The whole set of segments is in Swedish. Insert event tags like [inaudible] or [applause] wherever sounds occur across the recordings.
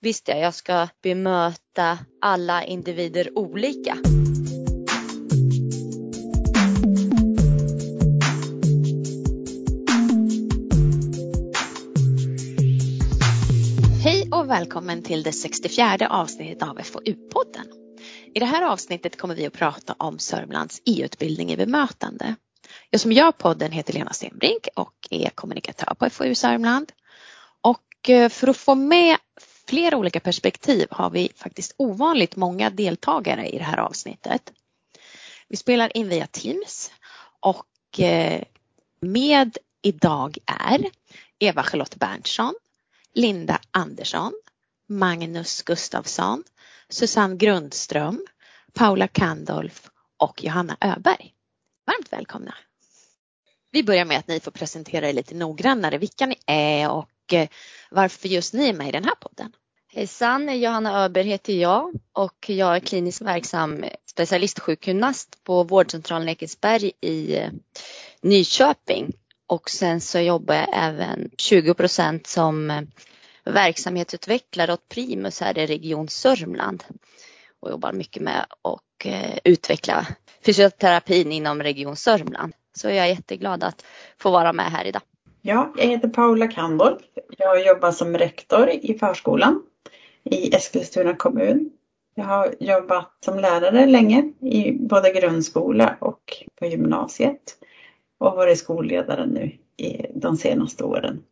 Visst ja, jag ska bemöta alla individer olika. Hej och välkommen till det 64 avsnittet av FoU-podden. I det här avsnittet kommer vi att prata om Sörmlands e-utbildning i bemötande. Jag som gör podden heter Lena Stenbrink och är kommunikatör på FoU Sörmland. Och eh, för att få med flera olika perspektiv har vi faktiskt ovanligt många deltagare i det här avsnittet. Vi spelar in via Teams och eh, med idag är Eva-Charlotte Berntsson, Linda Andersson, Magnus Gustafsson, Susanne Grundström, Paula Kandolf och Johanna Öberg. Varmt välkomna! Vi börjar med att ni får presentera er lite noggrannare vilka ni är och Eh, varför just ni är med i den här podden. Hejsan, Johanna Öberg heter jag och jag är kliniskt verksam specialistsjukgymnast på vårdcentralen Ekensberg i eh, Nyköping. Och sen så jobbar jag även 20 procent som eh, verksamhetsutvecklare åt Primus här i Region Sörmland. Och jobbar mycket med att utveckla fysioterapin inom Region Sörmland. Så jag är jätteglad att få vara med här idag. Ja, jag heter Paula Kandolf. Jag jobbar som rektor i förskolan i Eskilstuna kommun. Jag har jobbat som lärare länge i både grundskola och på gymnasiet och varit skolledare nu i de senaste åren.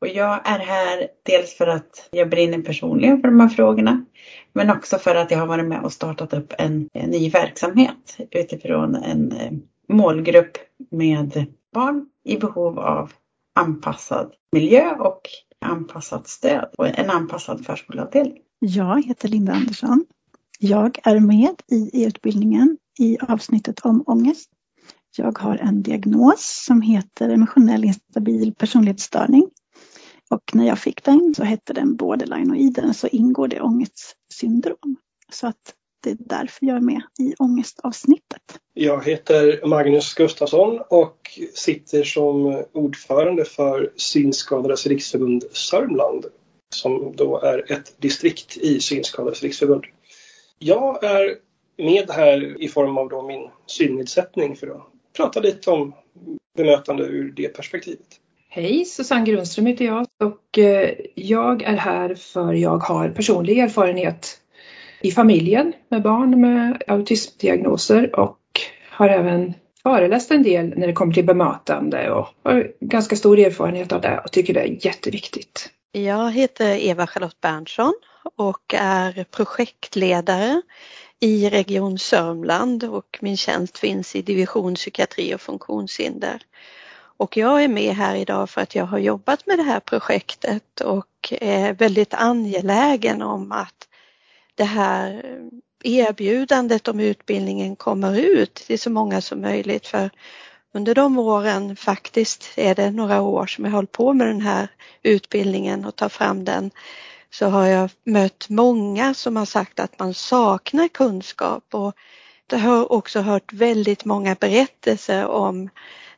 Och jag är här dels för att jag brinner personligen för de här frågorna men också för att jag har varit med och startat upp en, en ny verksamhet utifrån en eh, målgrupp med barn i behov av anpassad miljö och anpassat stöd och en anpassad förskoleavdelning. Jag heter Linda Andersson. Jag är med i utbildningen i avsnittet om ångest. Jag har en diagnos som heter emotionell instabil personlighetsstörning. Och när jag fick den så hette den borderline och i den så ingår det ångestsyndrom. Så att det är därför jag är med i ångestavsnittet. Jag heter Magnus Gustafsson och sitter som ordförande för Synskadades riksförbund Sörmland som då är ett distrikt i Synskadades riksförbund. Jag är med här i form av då min synnedsättning för att prata lite om bemötande ur det perspektivet. Hej, Susanne Grundström heter jag och eh, jag är här för jag har personlig erfarenhet i familjen med barn med autismdiagnoser och har även föreläst en del när det kommer till bemötande och har ganska stor erfarenhet av det och tycker det är jätteviktigt. Jag heter Eva-Charlotte Berntsson och är projektledare i Region Sörmland och min tjänst finns i division psykiatri och funktionshinder. Och jag är med här idag för att jag har jobbat med det här projektet och är väldigt angelägen om att det här erbjudandet om utbildningen kommer ut till så många som möjligt. För under de åren, faktiskt är det några år som jag hållit på med den här utbildningen och tar fram den, så har jag mött många som har sagt att man saknar kunskap och jag har också hört väldigt många berättelser om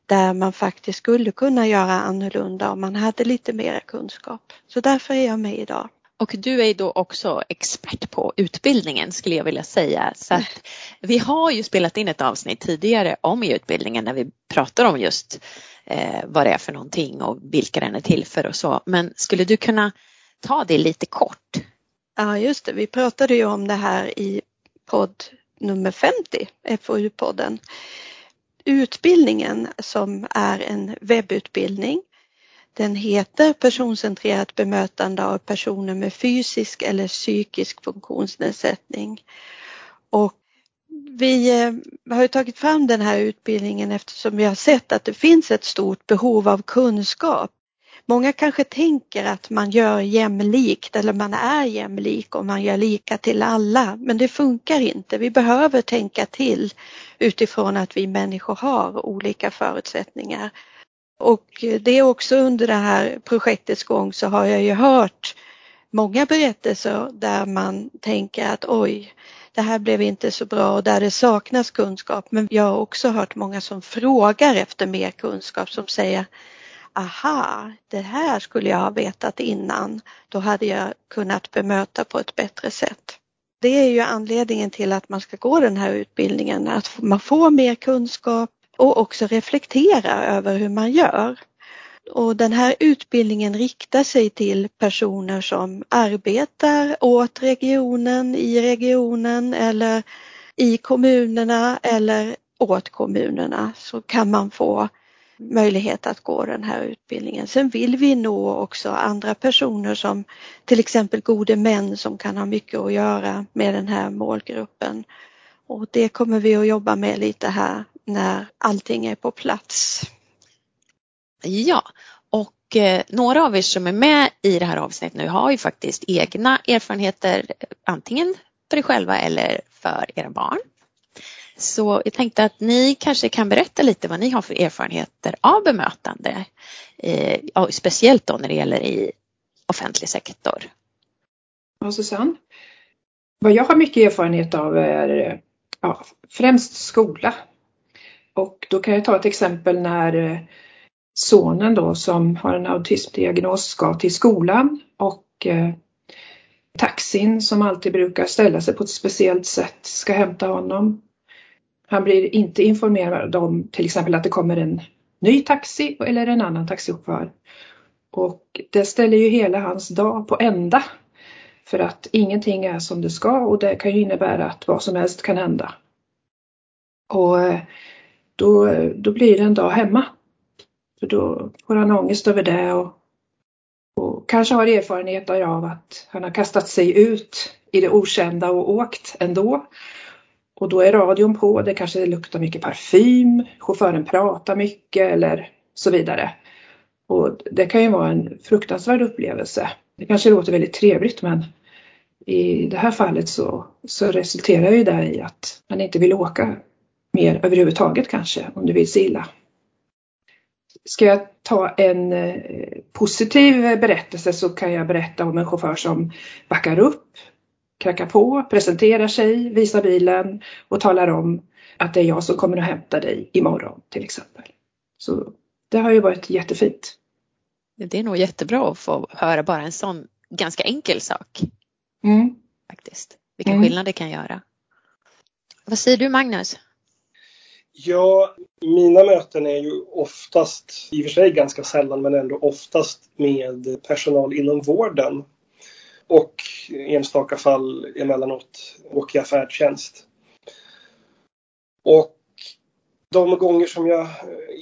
där man faktiskt skulle kunna göra annorlunda om man hade lite mer kunskap. Så därför är jag med idag. Och du är då också expert på utbildningen skulle jag vilja säga. Så att vi har ju spelat in ett avsnitt tidigare om utbildningen när vi pratar om just eh, vad det är för någonting och vilka den är till för och så. Men skulle du kunna ta det lite kort? Ja just det, vi pratade ju om det här i podd nummer 50, FoU-podden. Utbildningen som är en webbutbildning den heter personcentrerat bemötande av personer med fysisk eller psykisk funktionsnedsättning. Och vi eh, har tagit fram den här utbildningen eftersom vi har sett att det finns ett stort behov av kunskap. Många kanske tänker att man gör jämlikt eller man är jämlik och man gör lika till alla, men det funkar inte. Vi behöver tänka till utifrån att vi människor har olika förutsättningar och det är också under det här projektets gång så har jag ju hört många berättelser där man tänker att oj, det här blev inte så bra och där det saknas kunskap. Men jag har också hört många som frågar efter mer kunskap som säger aha, det här skulle jag ha vetat innan. Då hade jag kunnat bemöta på ett bättre sätt. Det är ju anledningen till att man ska gå den här utbildningen, att man får mer kunskap och också reflektera över hur man gör. Och den här utbildningen riktar sig till personer som arbetar åt regionen, i regionen eller i kommunerna eller åt kommunerna så kan man få möjlighet att gå den här utbildningen. Sen vill vi nå också andra personer som till exempel gode män som kan ha mycket att göra med den här målgruppen. Och det kommer vi att jobba med lite här när allting är på plats. Ja, och eh, några av er som är med i det här avsnittet nu har ju faktiskt egna erfarenheter antingen för er själva eller för era barn. Så jag tänkte att ni kanske kan berätta lite vad ni har för erfarenheter av bemötande. Eh, speciellt då när det gäller i offentlig sektor. Ja, Susanne. Vad jag har mycket erfarenhet av är ja, främst skola. Och då kan jag ta ett exempel när eh, sonen då som har en autismdiagnos ska till skolan och eh, taxin som alltid brukar ställa sig på ett speciellt sätt ska hämta honom. Han blir inte informerad om till exempel att det kommer en ny taxi eller en annan taxichaufför. Och det ställer ju hela hans dag på ända. För att ingenting är som det ska och det kan ju innebära att vad som helst kan hända. Och eh, då, då blir det en dag hemma. För då får han ångest över det och, och kanske har erfarenhet av att han har kastat sig ut i det okända och åkt ändå. Och då är radion på, det kanske luktar mycket parfym, chauffören pratar mycket eller så vidare. Och det kan ju vara en fruktansvärd upplevelse. Det kanske låter väldigt trevligt men i det här fallet så, så resulterar ju det i att man inte vill åka mer överhuvudtaget kanske om du vill se illa. Ska jag ta en eh, positiv berättelse så kan jag berätta om en chaufför som backar upp, knackar på, presenterar sig, visar bilen och talar om att det är jag som kommer att hämta dig imorgon till exempel. Så det har ju varit jättefint. Det är nog jättebra att få höra bara en sån ganska enkel sak. Mm. Faktiskt. Vilken mm. skillnad det kan göra. Vad säger du Magnus? Ja, mina möten är ju oftast, i och för sig ganska sällan, men ändå oftast med personal inom vården. Och i enstaka fall emellanåt åker jag färdtjänst. Och de gånger som jag eh,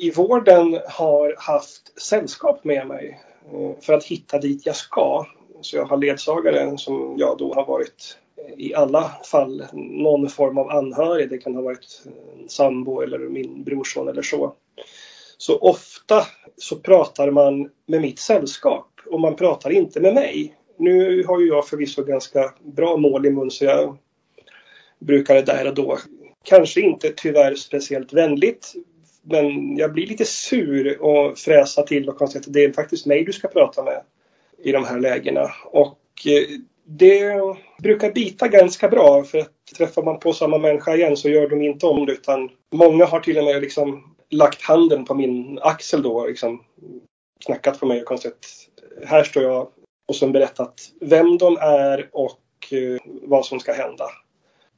i vården har haft sällskap med mig eh, för att hitta dit jag ska. Så jag har ledsagare som jag då har varit i alla fall någon form av anhörig. Det kan ha varit en sambo eller min brorson eller så. Så ofta så pratar man med mitt sällskap och man pratar inte med mig. Nu har ju jag förvisso ganska bra mål i mun så jag brukar det där och då, kanske inte tyvärr speciellt vänligt, men jag blir lite sur och fräsa till och konstaterar att det är faktiskt mig du ska prata med i de här lägena. Och eh, det brukar bita ganska bra för att träffar man på samma människa igen så gör de inte om det utan många har till och med liksom lagt handen på min axel då liksom knackat på mig och konstigt... här står jag och sen berättat vem de är och eh, vad som ska hända.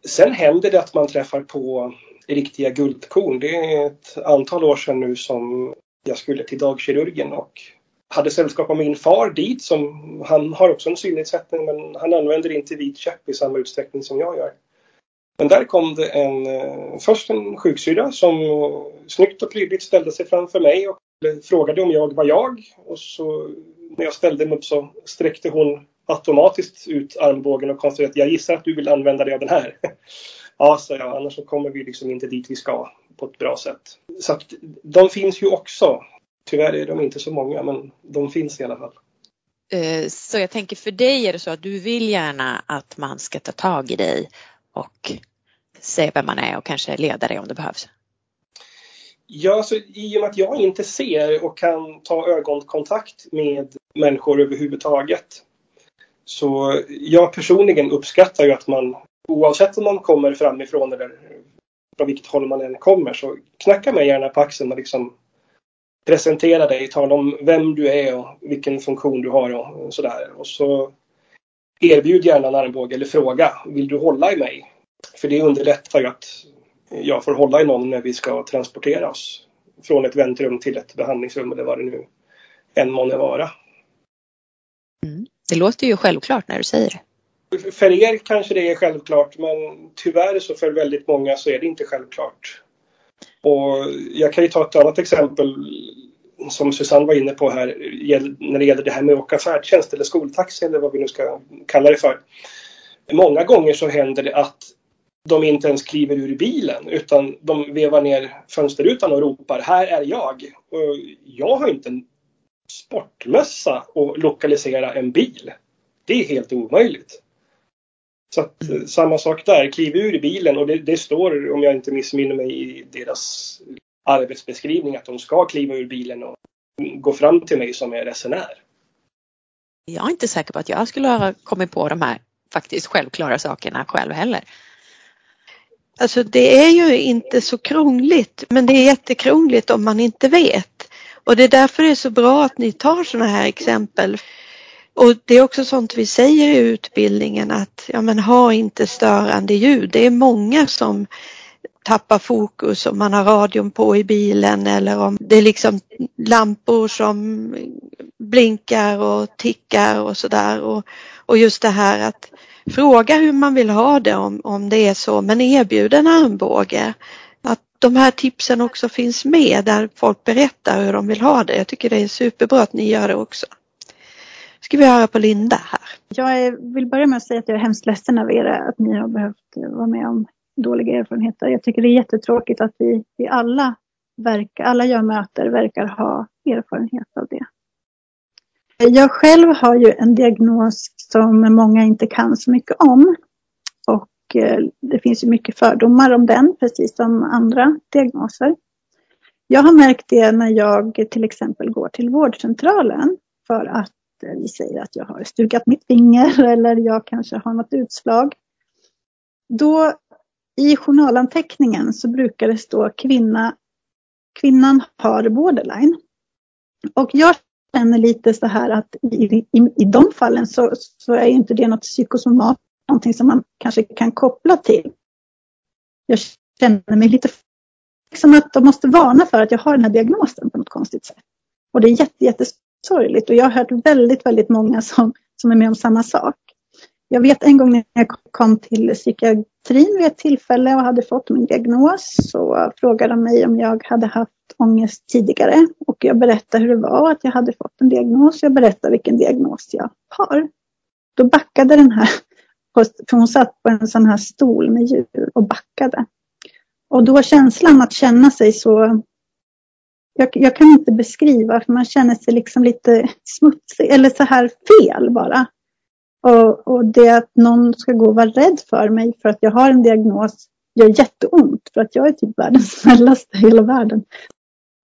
Sen händer det att man träffar på riktiga guldkorn. Det är ett antal år sedan nu som jag skulle till dagkirurgen och hade sällskap av min far dit. Som, han har också en synnedsättning men han använder inte vit käpp i samma utsträckning som jag gör. Men där kom det en, eh, först en sjuksyrra som snyggt och prydligt ställde sig framför mig och frågade om jag var jag. Och så när jag ställde mig upp så sträckte hon automatiskt ut armbågen och konstaterade att jag gissar att du vill använda dig av den här. [laughs] ja, sa jag, annars så kommer vi liksom inte dit vi ska på ett bra sätt. Så att de finns ju också. Tyvärr är de inte så många, men de finns i alla fall. Eh, så jag tänker för dig är det så att du vill gärna att man ska ta tag i dig och säga vem man är och kanske leda dig om det behövs? Ja, alltså, i och med att jag inte ser och kan ta ögonkontakt med människor överhuvudtaget. Så jag personligen uppskattar ju att man oavsett om man kommer framifrån eller från vilket håll man än kommer så knacka mig gärna på axeln och liksom presentera dig, tala om vem du är och vilken funktion du har och sådär. Och så erbjud gärna en armbåge eller fråga, vill du hålla i mig? För det underlättar ju att jag får hålla i någon när vi ska transportera oss från ett väntrum till ett behandlingsrum eller vad det nu än månne vara. Mm. Det låter ju självklart när du säger det. För er kanske det är självklart men tyvärr så för väldigt många så är det inte självklart. Och jag kan ju ta ett annat exempel som Susanne var inne på här när det gäller det här med att åka färdtjänst eller skoltaxi eller vad vi nu ska kalla det för. Många gånger så händer det att de inte ens kliver ur bilen utan de vevar ner fönsterrutan och ropar Här är jag! Och jag har inte en sportmössa att lokalisera en bil. Det är helt omöjligt. Så att, mm. samma sak där, kliv ur bilen och det, det, står, om jag inte missminner mig, i deras arbetsbeskrivning att de ska kliva ur bilen och gå fram till mig som är resenär. Jag är inte säker på att jag skulle ha kommit på de här faktiskt självklara sakerna själv heller. Alltså det är ju inte så krångligt men det är jättekrångligt om man inte vet. Och det är därför det är så bra att ni tar sådana här exempel. Och det är också sånt vi säger i utbildningen att ja, men ha inte störande ljud. Det är många som tappar fokus om man har radion på i bilen eller om det är liksom lampor som blinkar och tickar och sådär. Och, och just det här att fråga hur man vill ha det om, om det är så men erbjud en armbåge. Att de här tipsen också finns med där folk berättar hur de vill ha det. Jag tycker det är superbra att ni gör det också. Ska vi höra på Linda här. Jag vill börja med att säga att jag är hemskt ledsen över er att ni har behövt vara med om dåliga erfarenheter. Jag tycker det är jättetråkigt att vi, vi alla, verkar, alla jag möter verkar ha erfarenhet av det. Jag själv har ju en diagnos som många inte kan så mycket om. Och eh, det finns ju mycket fördomar om den, precis som andra diagnoser. Jag har märkt det när jag till exempel går till vårdcentralen för att Eh, vi säger att jag har stukat mitt finger [laughs] eller jag kanske har något utslag. Då i journalanteckningen så brukar det stå kvinna, kvinnan har borderline. Och jag känner lite så här att i, i, i de fallen så, så är inte det något psykosomat, någonting som man kanske kan koppla till. Jag känner mig lite som att de måste varna för att jag har den här diagnosen på något konstigt sätt. Och det är jätte, sorgligt. och jag har hört väldigt, väldigt många som, som är med om samma sak. Jag vet en gång när jag kom till psykiatrin vid ett tillfälle och hade fått min diagnos så frågade de mig om jag hade haft ångest tidigare och jag berättade hur det var att jag hade fått en diagnos. Jag berättade vilken diagnos jag har. Då backade den här, för hon satt på en sån här stol med djur och backade. Och då känslan att känna sig så jag, jag, kan inte beskriva, för man känner sig liksom lite smutsig eller så här fel bara. Och, och det att någon ska gå och vara rädd för mig för att jag har en diagnos gör jätteont för att jag är typ världens [laughs] snällaste i hela världen.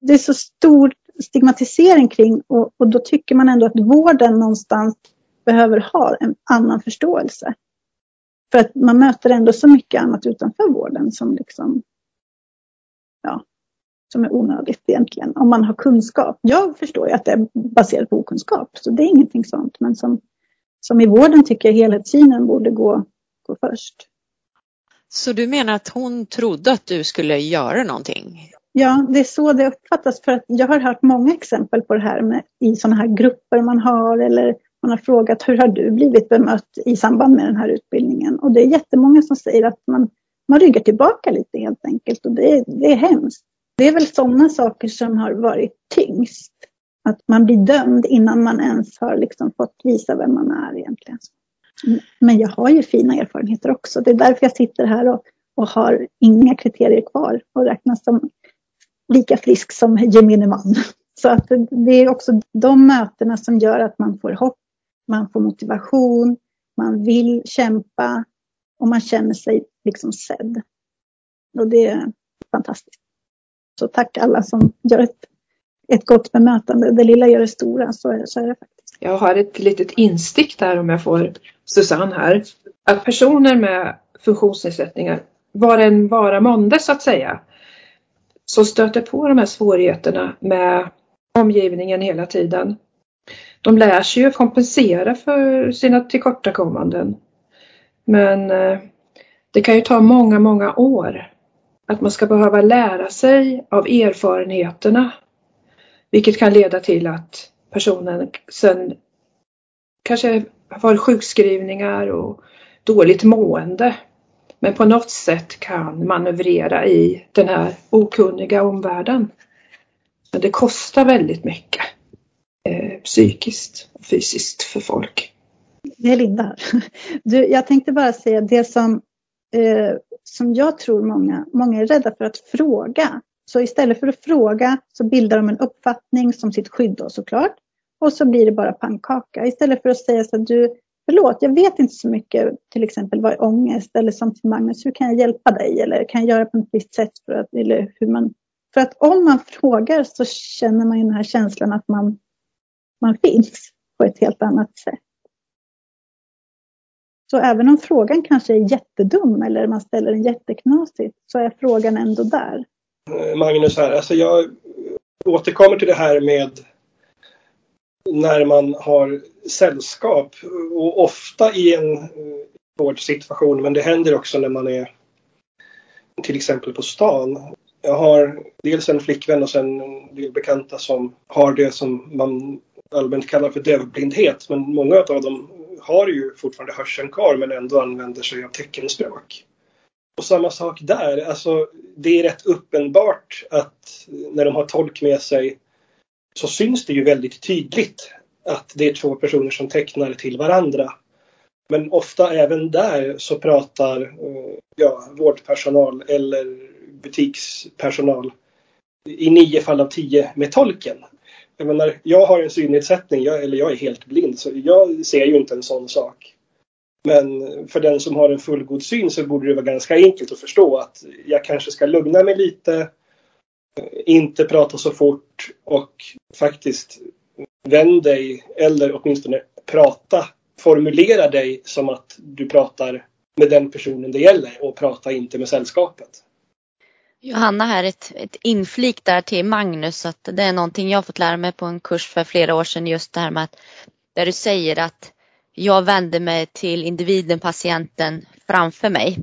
Det är så stor stigmatisering kring och, och då tycker man ändå att vården någonstans behöver ha en annan förståelse. För att man möter ändå så mycket annat utanför vården som liksom ja, som är onödigt egentligen. Om man har kunskap. Jag förstår ju att det är baserat på okunskap, så det är ingenting sånt. Men som som i vården tycker jag helhetssynen borde gå, gå först. Så du menar att hon trodde att du skulle göra någonting? Ja, det är så det uppfattas. För att jag har hört många exempel på det här med, i sådana här grupper man har eller man har frågat hur har du blivit bemött i samband med den här utbildningen? Och det är jättemånga som säger att man, man ryggar tillbaka lite helt enkelt och det, det är hemskt. Det är väl sådana saker som har varit tyngst. Att man blir dömd innan man ens har liksom fått visa vem man är egentligen. Men jag har ju fina erfarenheter också. Det är därför jag sitter här och, och har inga kriterier kvar och räknas som lika frisk som gemene man. Så att det är också de mötena som gör att man får hopp, man får motivation, man vill kämpa och man känner sig liksom sedd. Och det är fantastiskt. Så tack alla som gör ett ett gott bemötande. Det lilla gör det stora, så är, så är det faktiskt. Jag har ett litet instick där om jag får Susanne här. Att personer med funktionsnedsättningar, var en vara månde så att säga, som stöter på de här svårigheterna med omgivningen hela tiden. De lär sig ju kompensera för sina tillkortakommanden. Men eh, det kan ju ta många, många år. Att man ska behöva lära sig av erfarenheterna. Vilket kan leda till att personen sen kanske har sjukskrivningar och dåligt mående. Men på något sätt kan manövrera i den här okunniga omvärlden. Men det kostar väldigt mycket eh, psykiskt och fysiskt för folk. Det är Linda. Du, jag tänkte bara säga det som, eh, som jag tror många, många är rädda för att fråga. Så istället för att fråga så bildar de en uppfattning som sitt skydd då såklart. Och så blir det bara pannkaka. Istället för att säga så att du, förlåt, jag vet inte så mycket, till exempel vad är ångest? Eller som till Magnus, hur kan jag hjälpa dig? Eller kan jag göra på ett visst sätt? För att, eller hur man, för att om man frågar så känner man ju den här känslan att man, man finns på ett helt annat sätt. Så även om frågan kanske är jättedum eller man ställer den jätteknasigt så är frågan ändå där. Eh, Magnus här, alltså jag återkommer till det här med när man har sällskap och ofta i en eh, vårdsituation men det händer också när man är till exempel på stan. Jag har dels en flickvän och sen en del bekanta som har det som man allmänt kallar för dövblindhet men många av dem har ju fortfarande hörseln kvar men ändå använder sig av teckenspråk. Och samma sak där, alltså det är rätt uppenbart att när de har tolk med sig så syns det ju väldigt tydligt att det är två personer som tecknar till varandra. Men ofta även där så pratar eh, ja, vårdpersonal eller butikspersonal i nio fall av tio med tolken. Jag menar, jag har en synnedsättning, jag, eller jag är helt blind, så jag ser ju inte en sån sak. Men för den som har en fullgod syn så borde det vara ganska enkelt att förstå att jag kanske ska lugna mig lite, inte prata så fort och faktiskt vänd dig eller åtminstone prata, formulera dig som att du pratar med den personen det gäller och prata inte med sällskapet. Johanna här, ett, ett inflik där till Magnus att det är någonting jag fått lära mig på en kurs för flera år sedan just det här med att där du säger att jag vänder mig till individen, patienten framför mig.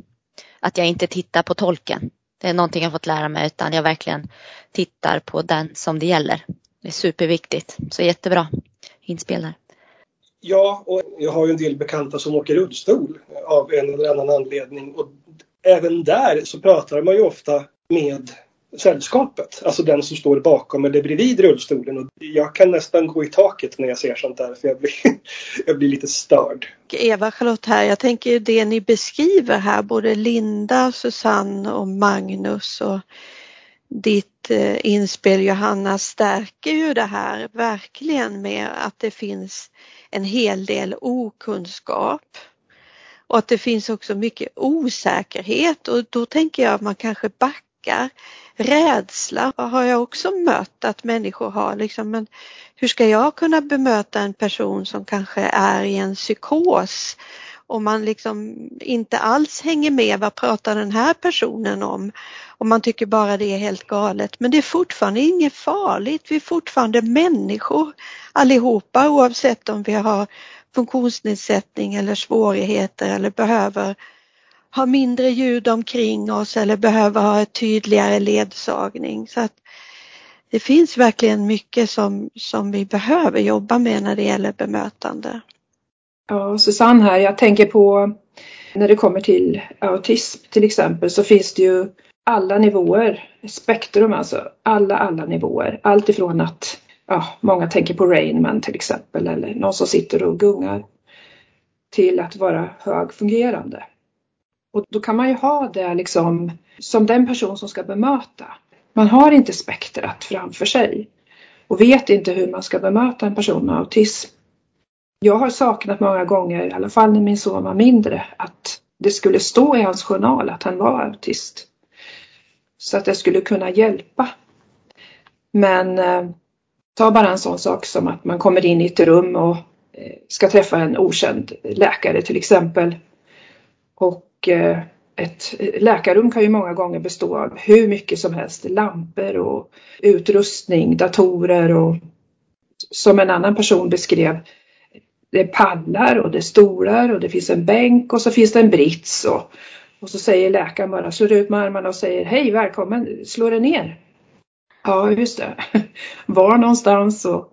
Att jag inte tittar på tolken. Det är någonting jag fått lära mig utan jag verkligen tittar på den som det gäller. Det är superviktigt. Så jättebra inspel där. Ja, och jag har ju en del bekanta som åker rullstol av en eller annan anledning. Och även där så pratar man ju ofta med sällskapet. Alltså den som står bakom eller bredvid rullstolen. Och jag kan nästan gå i taket när jag ser sånt där för jag blir, [laughs] jag blir lite störd. Eva-Charlotte här, jag tänker det ni beskriver här, både Linda, Susanne och Magnus och ditt eh, inspel Johanna stärker ju det här verkligen med att det finns en hel del okunskap och att det finns också mycket osäkerhet och då tänker jag att man kanske backar. Rädsla. Har jag också mött att människor har? Liksom, men hur ska jag kunna bemöta en person som kanske är i en psykos? Om man liksom inte alls hänger med. Vad pratar den här personen om? Och man tycker bara det är helt galet. Men det är fortfarande inget farligt. Vi är fortfarande människor allihopa oavsett om vi har funktionsnedsättning eller svårigheter eller behöver ha mindre ljud omkring oss eller behöver ha ett tydligare ledsagning. Så att det finns verkligen mycket som, som vi behöver jobba med när det gäller bemötande. Ja, Susanne här, jag tänker på när det kommer till autism till exempel så finns det ju alla nivåer, spektrum alltså, alla, alla nivåer. Allt ifrån att ja, många tänker på Rainman till exempel eller någon som sitter och gungar till att vara högfungerande. Och då kan man ju ha det liksom som den person som ska bemöta. Man har inte spektrat framför sig och vet inte hur man ska bemöta en person med autism. Jag har saknat många gånger, i alla fall när min son var mindre, att det skulle stå i hans journal att han var autist. Så att det skulle kunna hjälpa. Men eh, ta bara en sån sak som att man kommer in i ett rum och eh, ska träffa en okänd läkare till exempel. Och Eh, ett läkarrum kan ju många gånger bestå av hur mycket som helst. Lampor och utrustning, datorer och som en annan person beskrev. Det är pallar och det är stolar och det finns en bänk och så finns det en brits. Och, och så säger läkaren bara, slår ut med armarna och säger hej välkommen, slå dig ner. Ja just det. [laughs] Var någonstans och,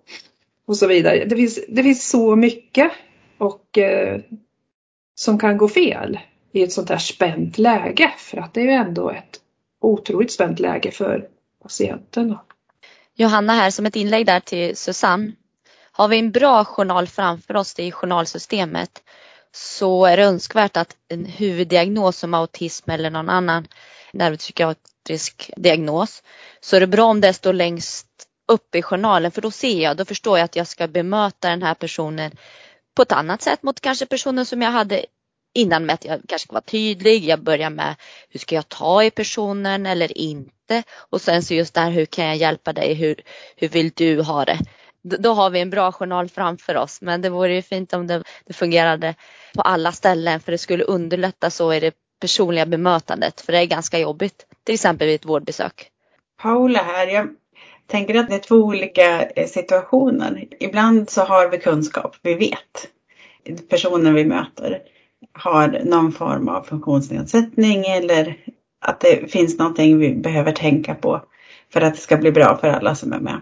och så vidare. Det finns, det finns så mycket och eh, som kan gå fel i ett sånt här spänt läge. För att det är ju ändå ett otroligt spänt läge för patienten. Johanna här som ett inlägg där till Susanne. Har vi en bra journal framför oss i journalsystemet så är det önskvärt att en huvuddiagnos som autism eller någon annan neuropsykiatrisk diagnos så är det bra om det står längst upp i journalen för då ser jag, då förstår jag att jag ska bemöta den här personen på ett annat sätt mot kanske personen som jag hade innan med att jag kanske ska vara tydlig. Jag börjar med hur ska jag ta i personen eller inte och sen så just där hur kan jag hjälpa dig? Hur, hur vill du ha det? Då har vi en bra journal framför oss men det vore ju fint om det, det fungerade på alla ställen för det skulle underlätta så i det personliga bemötandet för det är ganska jobbigt till exempel vid ett vårdbesök. Paula här, jag tänker att det är två olika eh, situationer. Ibland så har vi kunskap, vi vet personen vi möter har någon form av funktionsnedsättning eller att det finns någonting vi behöver tänka på för att det ska bli bra för alla som är med.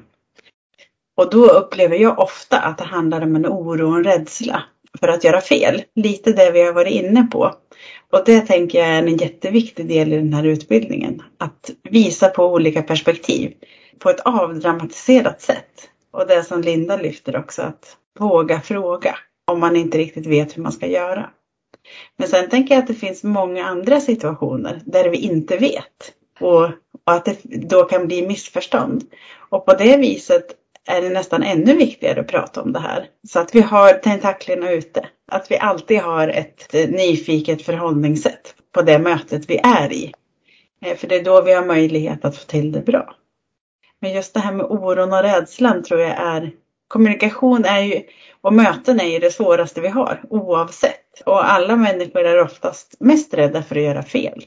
Och då upplever jag ofta att det handlar om en oro och en rädsla för att göra fel. Lite det vi har varit inne på. Och det tänker jag är en jätteviktig del i den här utbildningen. Att visa på olika perspektiv på ett avdramatiserat sätt. Och det som Linda lyfter också, att våga fråga om man inte riktigt vet hur man ska göra. Men sen tänker jag att det finns många andra situationer där vi inte vet. Och, och att det då kan bli missförstånd. Och på det viset är det nästan ännu viktigare att prata om det här. Så att vi har tentaklerna ute. Att vi alltid har ett eh, nyfiket förhållningssätt på det mötet vi är i. Eh, för det är då vi har möjlighet att få till det bra. Men just det här med oron och rädslan tror jag är Kommunikation är ju, och möten är ju det svåraste vi har oavsett. Och alla människor är oftast mest rädda för att göra fel.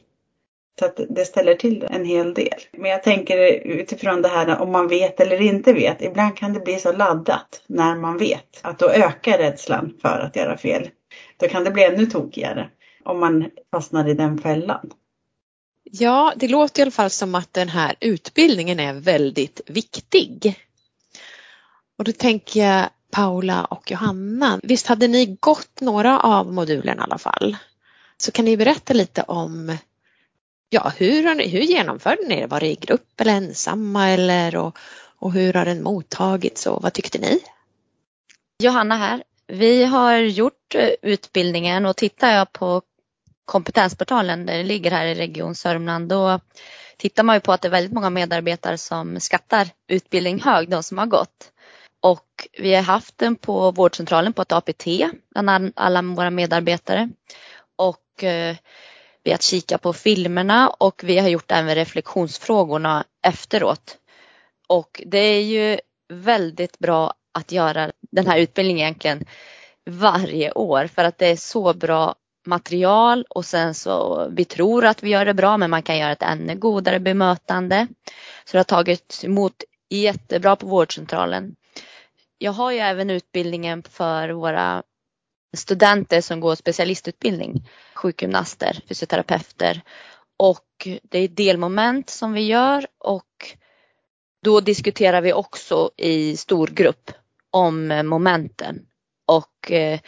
Så att det ställer till en hel del. Men jag tänker utifrån det här om man vet eller inte vet. Ibland kan det bli så laddat när man vet att då ökar rädslan för att göra fel. Då kan det bli ännu tokigare om man fastnar i den fällan. Ja, det låter i alla fall som att den här utbildningen är väldigt viktig. Och då tänker jag Paula och Johanna, visst hade ni gått några av modulerna i alla fall? Så kan ni berätta lite om ja, hur, ni, hur genomförde ni det? Var det i grupp eller ensamma eller och, och hur har den mottagits och vad tyckte ni? Johanna här. Vi har gjort eh, utbildningen och tittar jag på kompetensportalen där det ligger här i Region Sörmland då tittar man ju på att det är väldigt många medarbetare som skattar utbildning hög, de som har gått. Och vi har haft den på vårdcentralen på ett APT bland alla våra medarbetare. Och eh, vi har kikat på filmerna och vi har gjort även reflektionsfrågorna efteråt. Och det är ju väldigt bra att göra den här utbildningen egentligen varje år för att det är så bra material och sen så vi tror att vi gör det bra men man kan göra ett ännu godare bemötande. Så det har tagits emot jättebra på vårdcentralen. Jag har ju även utbildningen för våra studenter som går specialistutbildning, sjukgymnaster, fysioterapeuter. Och det är delmoment som vi gör och då diskuterar vi också i stor grupp om momenten. Och eh,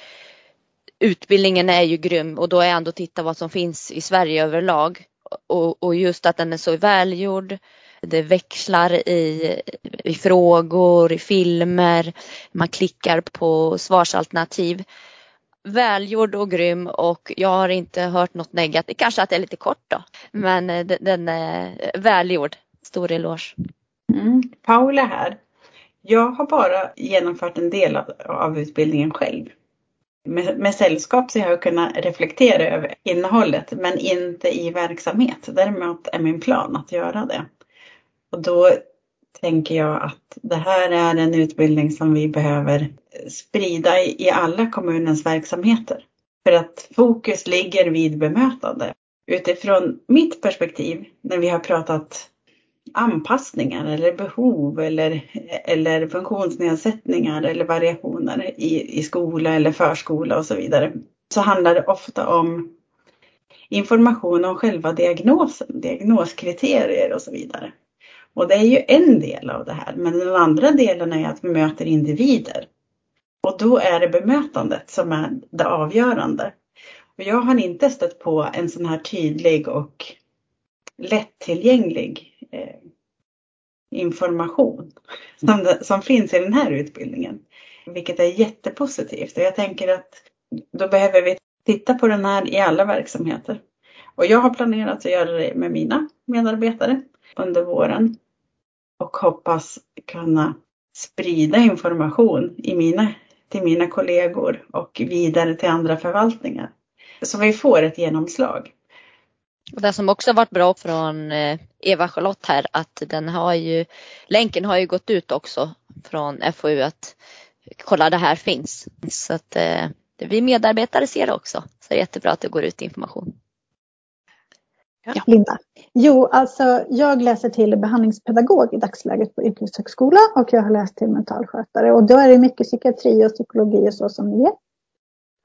utbildningen är ju grym och då är ändå titta vad som finns i Sverige överlag. Och, och just att den är så välgjord det växlar i, i frågor, i filmer, man klickar på svarsalternativ. Välgjord och grym och jag har inte hört något negativt. Kanske att det är lite kort då, men eh, den är välgjord. Stor eloge. Mm. Paula här. Jag har bara genomfört en del av, av utbildningen själv. Med, med, sällskap så jag har kunnat reflektera över innehållet men inte i verksamhet. Däremot är min plan att göra det. Och då tänker jag att det här är en utbildning som vi behöver sprida i alla kommunens verksamheter. För att fokus ligger vid bemötande. utifrån mitt perspektiv när vi har pratat anpassningar eller behov eller, eller funktionsnedsättningar eller variationer i, i skola eller förskola och så vidare. Så handlar det ofta om information om själva diagnosen, diagnoskriterier och så vidare. Och det är ju en del av det här, men den andra delen är att vi möter individer. Och då är det bemötandet som är det avgörande. Och jag har inte stött på en sån här tydlig och lättillgänglig eh, information som, det, som finns i den här utbildningen. Vilket är jättepositivt och jag tänker att då behöver vi titta på den här i alla verksamheter. Och jag har planerat att göra det med mina medarbetare under våren och hoppas kunna sprida information i mina, till mina kollegor och vidare till andra förvaltningar. Så vi får ett genomslag. Och det som också varit bra från eh, Eva-Charlotte här att den har ju, länken har ju gått ut också från FoU att kolla det här finns. Så att eh, vi medarbetare ser det också. Så det är jättebra att det går ut information. Ja. Linda? Jo, alltså jag läser till behandlingspedagog i dagsläget på yrkeshögskola och jag har läst till mentalskötare och då är det mycket psykiatri och psykologi och så som det är.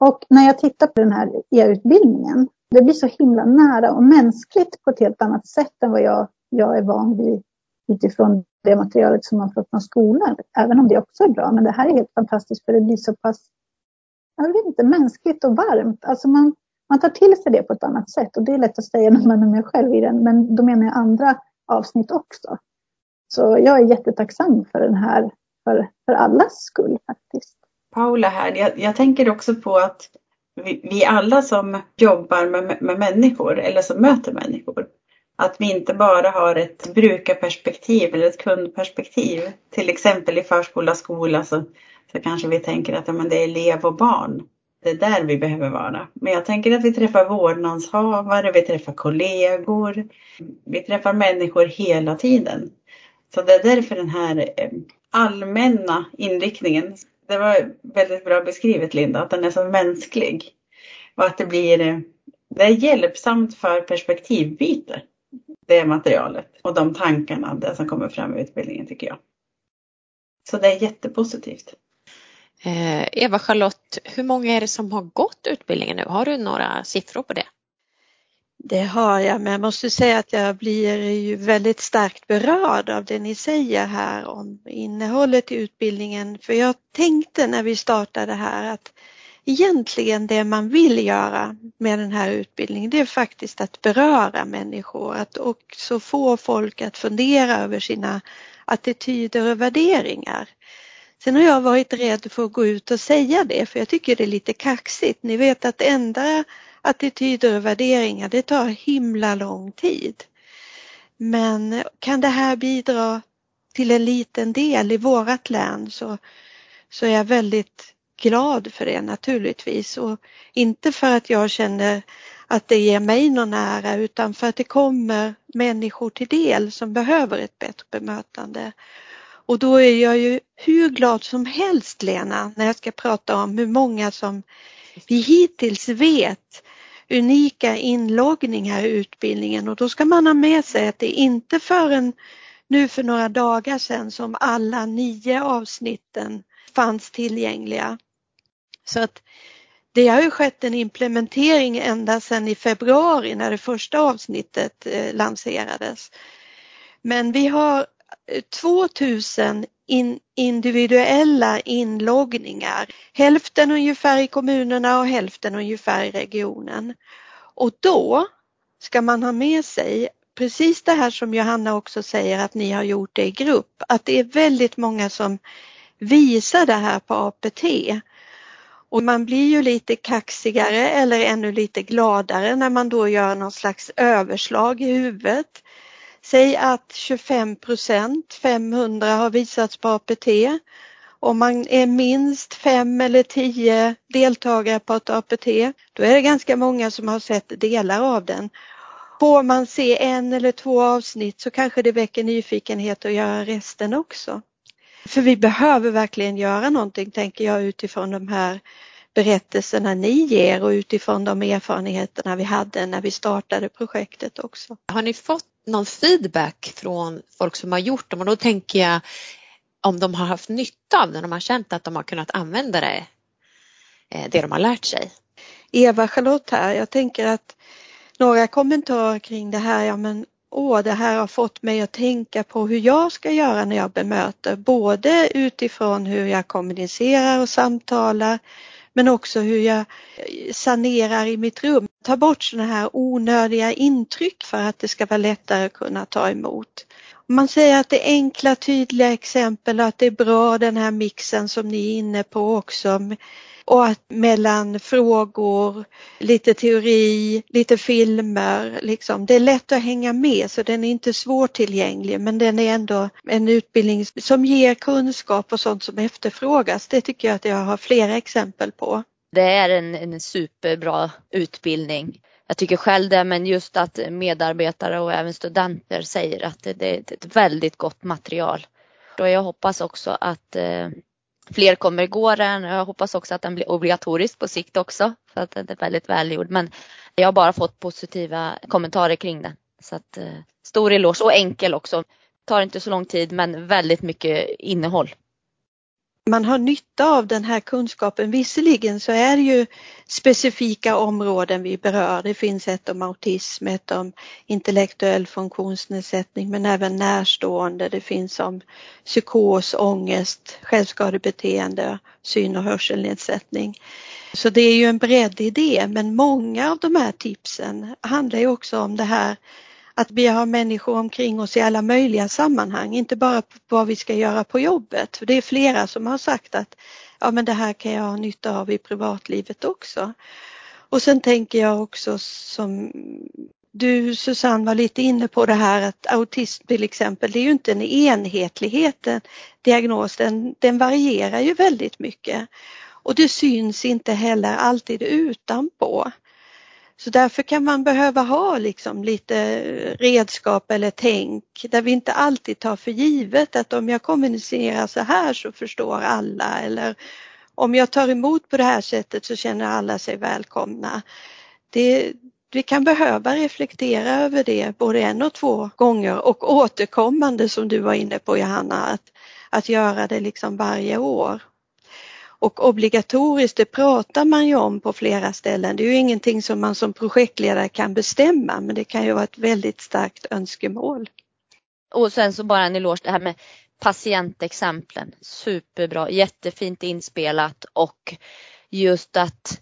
Och när jag tittar på den här e-utbildningen, det blir så himla nära och mänskligt på ett helt annat sätt än vad jag, jag är van vid utifrån det materialet som man får från skolan. Även om det också är bra, men det här är helt fantastiskt för det blir så pass, jag vet inte, mänskligt och varmt. Alltså man, man tar till sig det på ett annat sätt och det är lätt att säga när man är med själv i den, men då menar jag andra avsnitt också. Så jag är jättetacksam för den här, för, för allas skull faktiskt. Paula här, jag, jag tänker också på att vi, vi alla som jobbar med, med människor eller som möter människor, att vi inte bara har ett brukarperspektiv eller ett kundperspektiv. Till exempel i förskola, skola så, så kanske vi tänker att ja, men det är elev och barn det är där vi behöver vara. Men jag tänker att vi träffar vårdnadshavare, vi träffar kollegor, vi träffar människor hela tiden. Så det är därför den här eh, allmänna inriktningen, det var väldigt bra beskrivet Linda, att den är så mänsklig. Och att det blir, eh, det är hjälpsamt för perspektivbyte, det materialet och de tankarna, det som kommer fram i utbildningen tycker jag. Så det är jättepositivt. Eh, Eva-Charlotte, hur många är det som har gått utbildningen nu? Har du några siffror på det? Det har jag, men jag måste säga att jag blir ju väldigt starkt berörd av det ni säger här om innehållet i utbildningen. För jag tänkte när vi startade här att egentligen det man vill göra med den här utbildningen det är faktiskt att beröra människor att också få folk att fundera över sina attityder och värderingar. Sen har jag varit rädd för att gå ut och säga det för jag tycker det är lite kaxigt. Ni vet att ändra attityder och värderingar det tar himla lång tid. Men kan det här bidra till en liten del i vårat län så, så är jag väldigt glad för det naturligtvis och inte för att jag känner att det ger mig någon ära utan för att det kommer människor till del som behöver ett bättre bemötande. Och då är jag ju hur glad som helst Lena när jag ska prata om hur många som vi hittills vet unika inloggningar i utbildningen och då ska man ha med sig att det är inte förrän nu för några dagar sedan som alla nio avsnitten fanns tillgängliga. Så att det har ju skett en implementering ända sedan i februari när det första avsnittet eh, lanserades. Men vi har 2000 in, individuella inloggningar. Hälften ungefär i kommunerna och hälften ungefär i regionen. Och då ska man ha med sig precis det här som Johanna också säger att ni har gjort det i grupp, att det är väldigt många som visar det här på APT. Och man blir ju lite kaxigare eller ännu lite gladare när man då gör någon slags överslag i huvudet. Säg att 25 procent, 500 har visats på APT. Om man är minst fem eller tio deltagare på ett APT, då är det ganska många som har sett delar av den. Får man se en eller två avsnitt så kanske det väcker nyfikenhet att göra resten också. För vi behöver verkligen göra någonting, tänker jag, utifrån de här berättelserna ni ger och utifrån de erfarenheterna vi hade när vi startade projektet också. Har ni fått någon feedback från folk som har gjort dem och då tänker jag om de har haft nytta av det, de har känt att de har kunnat använda det, eh, det de har lärt sig. Eva-Charlotte här, jag tänker att några kommentarer kring det här, ja men åh, det här har fått mig att tänka på hur jag ska göra när jag bemöter, både utifrån hur jag kommunicerar och samtalar, men också hur jag eh, sanerar i mitt rum. Ta bort sådana här onödiga intryck för att det ska vara lättare att kunna ta emot. Man säger att det är enkla tydliga exempel och att det är bra den här mixen som ni är inne på också och att mellan frågor, lite teori, lite filmer, liksom. det är lätt att hänga med så den är inte svårtillgänglig men den är ändå en utbildning som ger kunskap och sånt som efterfrågas. Det tycker jag att jag har flera exempel på. Det är en, en superbra utbildning. Jag tycker själv det, men just att medarbetare och även studenter säger att det, det är ett väldigt gott material. Och jag hoppas också att eh, fler kommer gå den. Jag hoppas också att den blir obligatorisk på sikt också för att den är väldigt välgjord. Men jag har bara fått positiva kommentarer kring den. Så att eh, stor eloge och enkel också. Tar inte så lång tid men väldigt mycket innehåll man har nytta av den här kunskapen. Visserligen så är det ju specifika områden vi berör. Det finns ett om autism, ett om intellektuell funktionsnedsättning men även närstående. Det finns om psykos, ångest, självskadebeteende, syn och hörselnedsättning. Så det är ju en bredd i det men många av de här tipsen handlar ju också om det här att vi har människor omkring oss i alla möjliga sammanhang, inte bara vad vi ska göra på jobbet. Det är flera som har sagt att ja men det här kan jag ha nytta av i privatlivet också. Och sen tänker jag också som du Susanne var lite inne på det här att autism till exempel, det är ju inte en enhetlighet, en diagnos, den, den varierar ju väldigt mycket. Och det syns inte heller alltid utanpå. Så därför kan man behöva ha liksom lite redskap eller tänk där vi inte alltid tar för givet att om jag kommunicerar så här så förstår alla eller om jag tar emot på det här sättet så känner alla sig välkomna. Det, vi kan behöva reflektera över det både en och två gånger och återkommande som du var inne på Johanna, att, att göra det liksom varje år. Och obligatoriskt, det pratar man ju om på flera ställen. Det är ju ingenting som man som projektledare kan bestämma men det kan ju vara ett väldigt starkt önskemål. Och sen så bara en eloge det här med patientexemplen. Superbra, jättefint inspelat och just att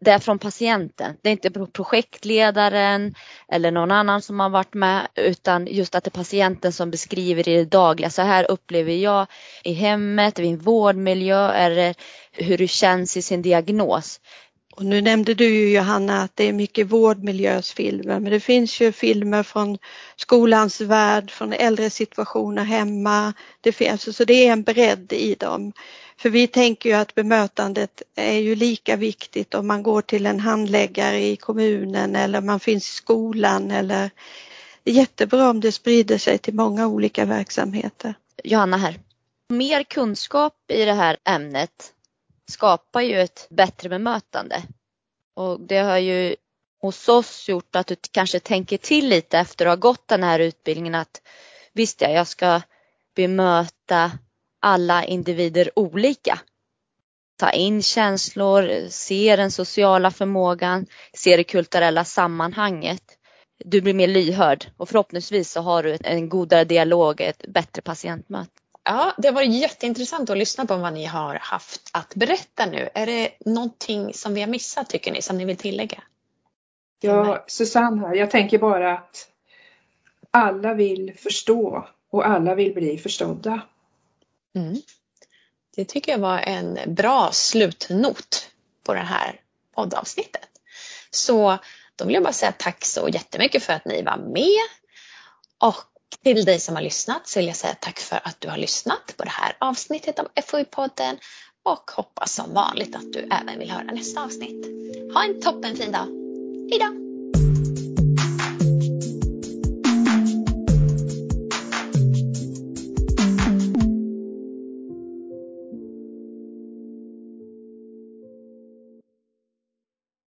det är från patienten. Det är inte projektledaren eller någon annan som har varit med utan just att det är patienten som beskriver i det dagliga. Så här upplever jag i hemmet, i min vårdmiljö eller hur det känns i sin diagnos. Och nu nämnde du ju Johanna att det är mycket vårdmiljösfilmer men det finns ju filmer från skolans värld, från äldre situationer hemma. Det finns, så det är en bredd i dem. För vi tänker ju att bemötandet är ju lika viktigt om man går till en handläggare i kommunen eller man finns i skolan eller det är jättebra om det sprider sig till många olika verksamheter. Johanna här. Mer kunskap i det här ämnet skapar ju ett bättre bemötande. Och det har ju hos oss gjort att du kanske tänker till lite efter att ha gått den här utbildningen att visst ja, jag ska bemöta alla individer olika. Ta in känslor, se den sociala förmågan, se det kulturella sammanhanget. Du blir mer lyhörd och förhoppningsvis så har du en godare dialog, ett bättre patientmöte. Ja, det varit jätteintressant att lyssna på vad ni har haft att berätta nu. Är det någonting som vi har missat tycker ni som ni vill tillägga? Ja, Susanne här. Jag tänker bara att alla vill förstå och alla vill bli förstådda. Mm. Det tycker jag var en bra slutnot på det här poddavsnittet. Så då vill jag bara säga tack så jättemycket för att ni var med. Och till dig som har lyssnat så vill jag säga tack för att du har lyssnat på det här avsnittet av FoU-podden och hoppas som vanligt att du även vill höra nästa avsnitt. Ha en toppenfin dag. Hejdå!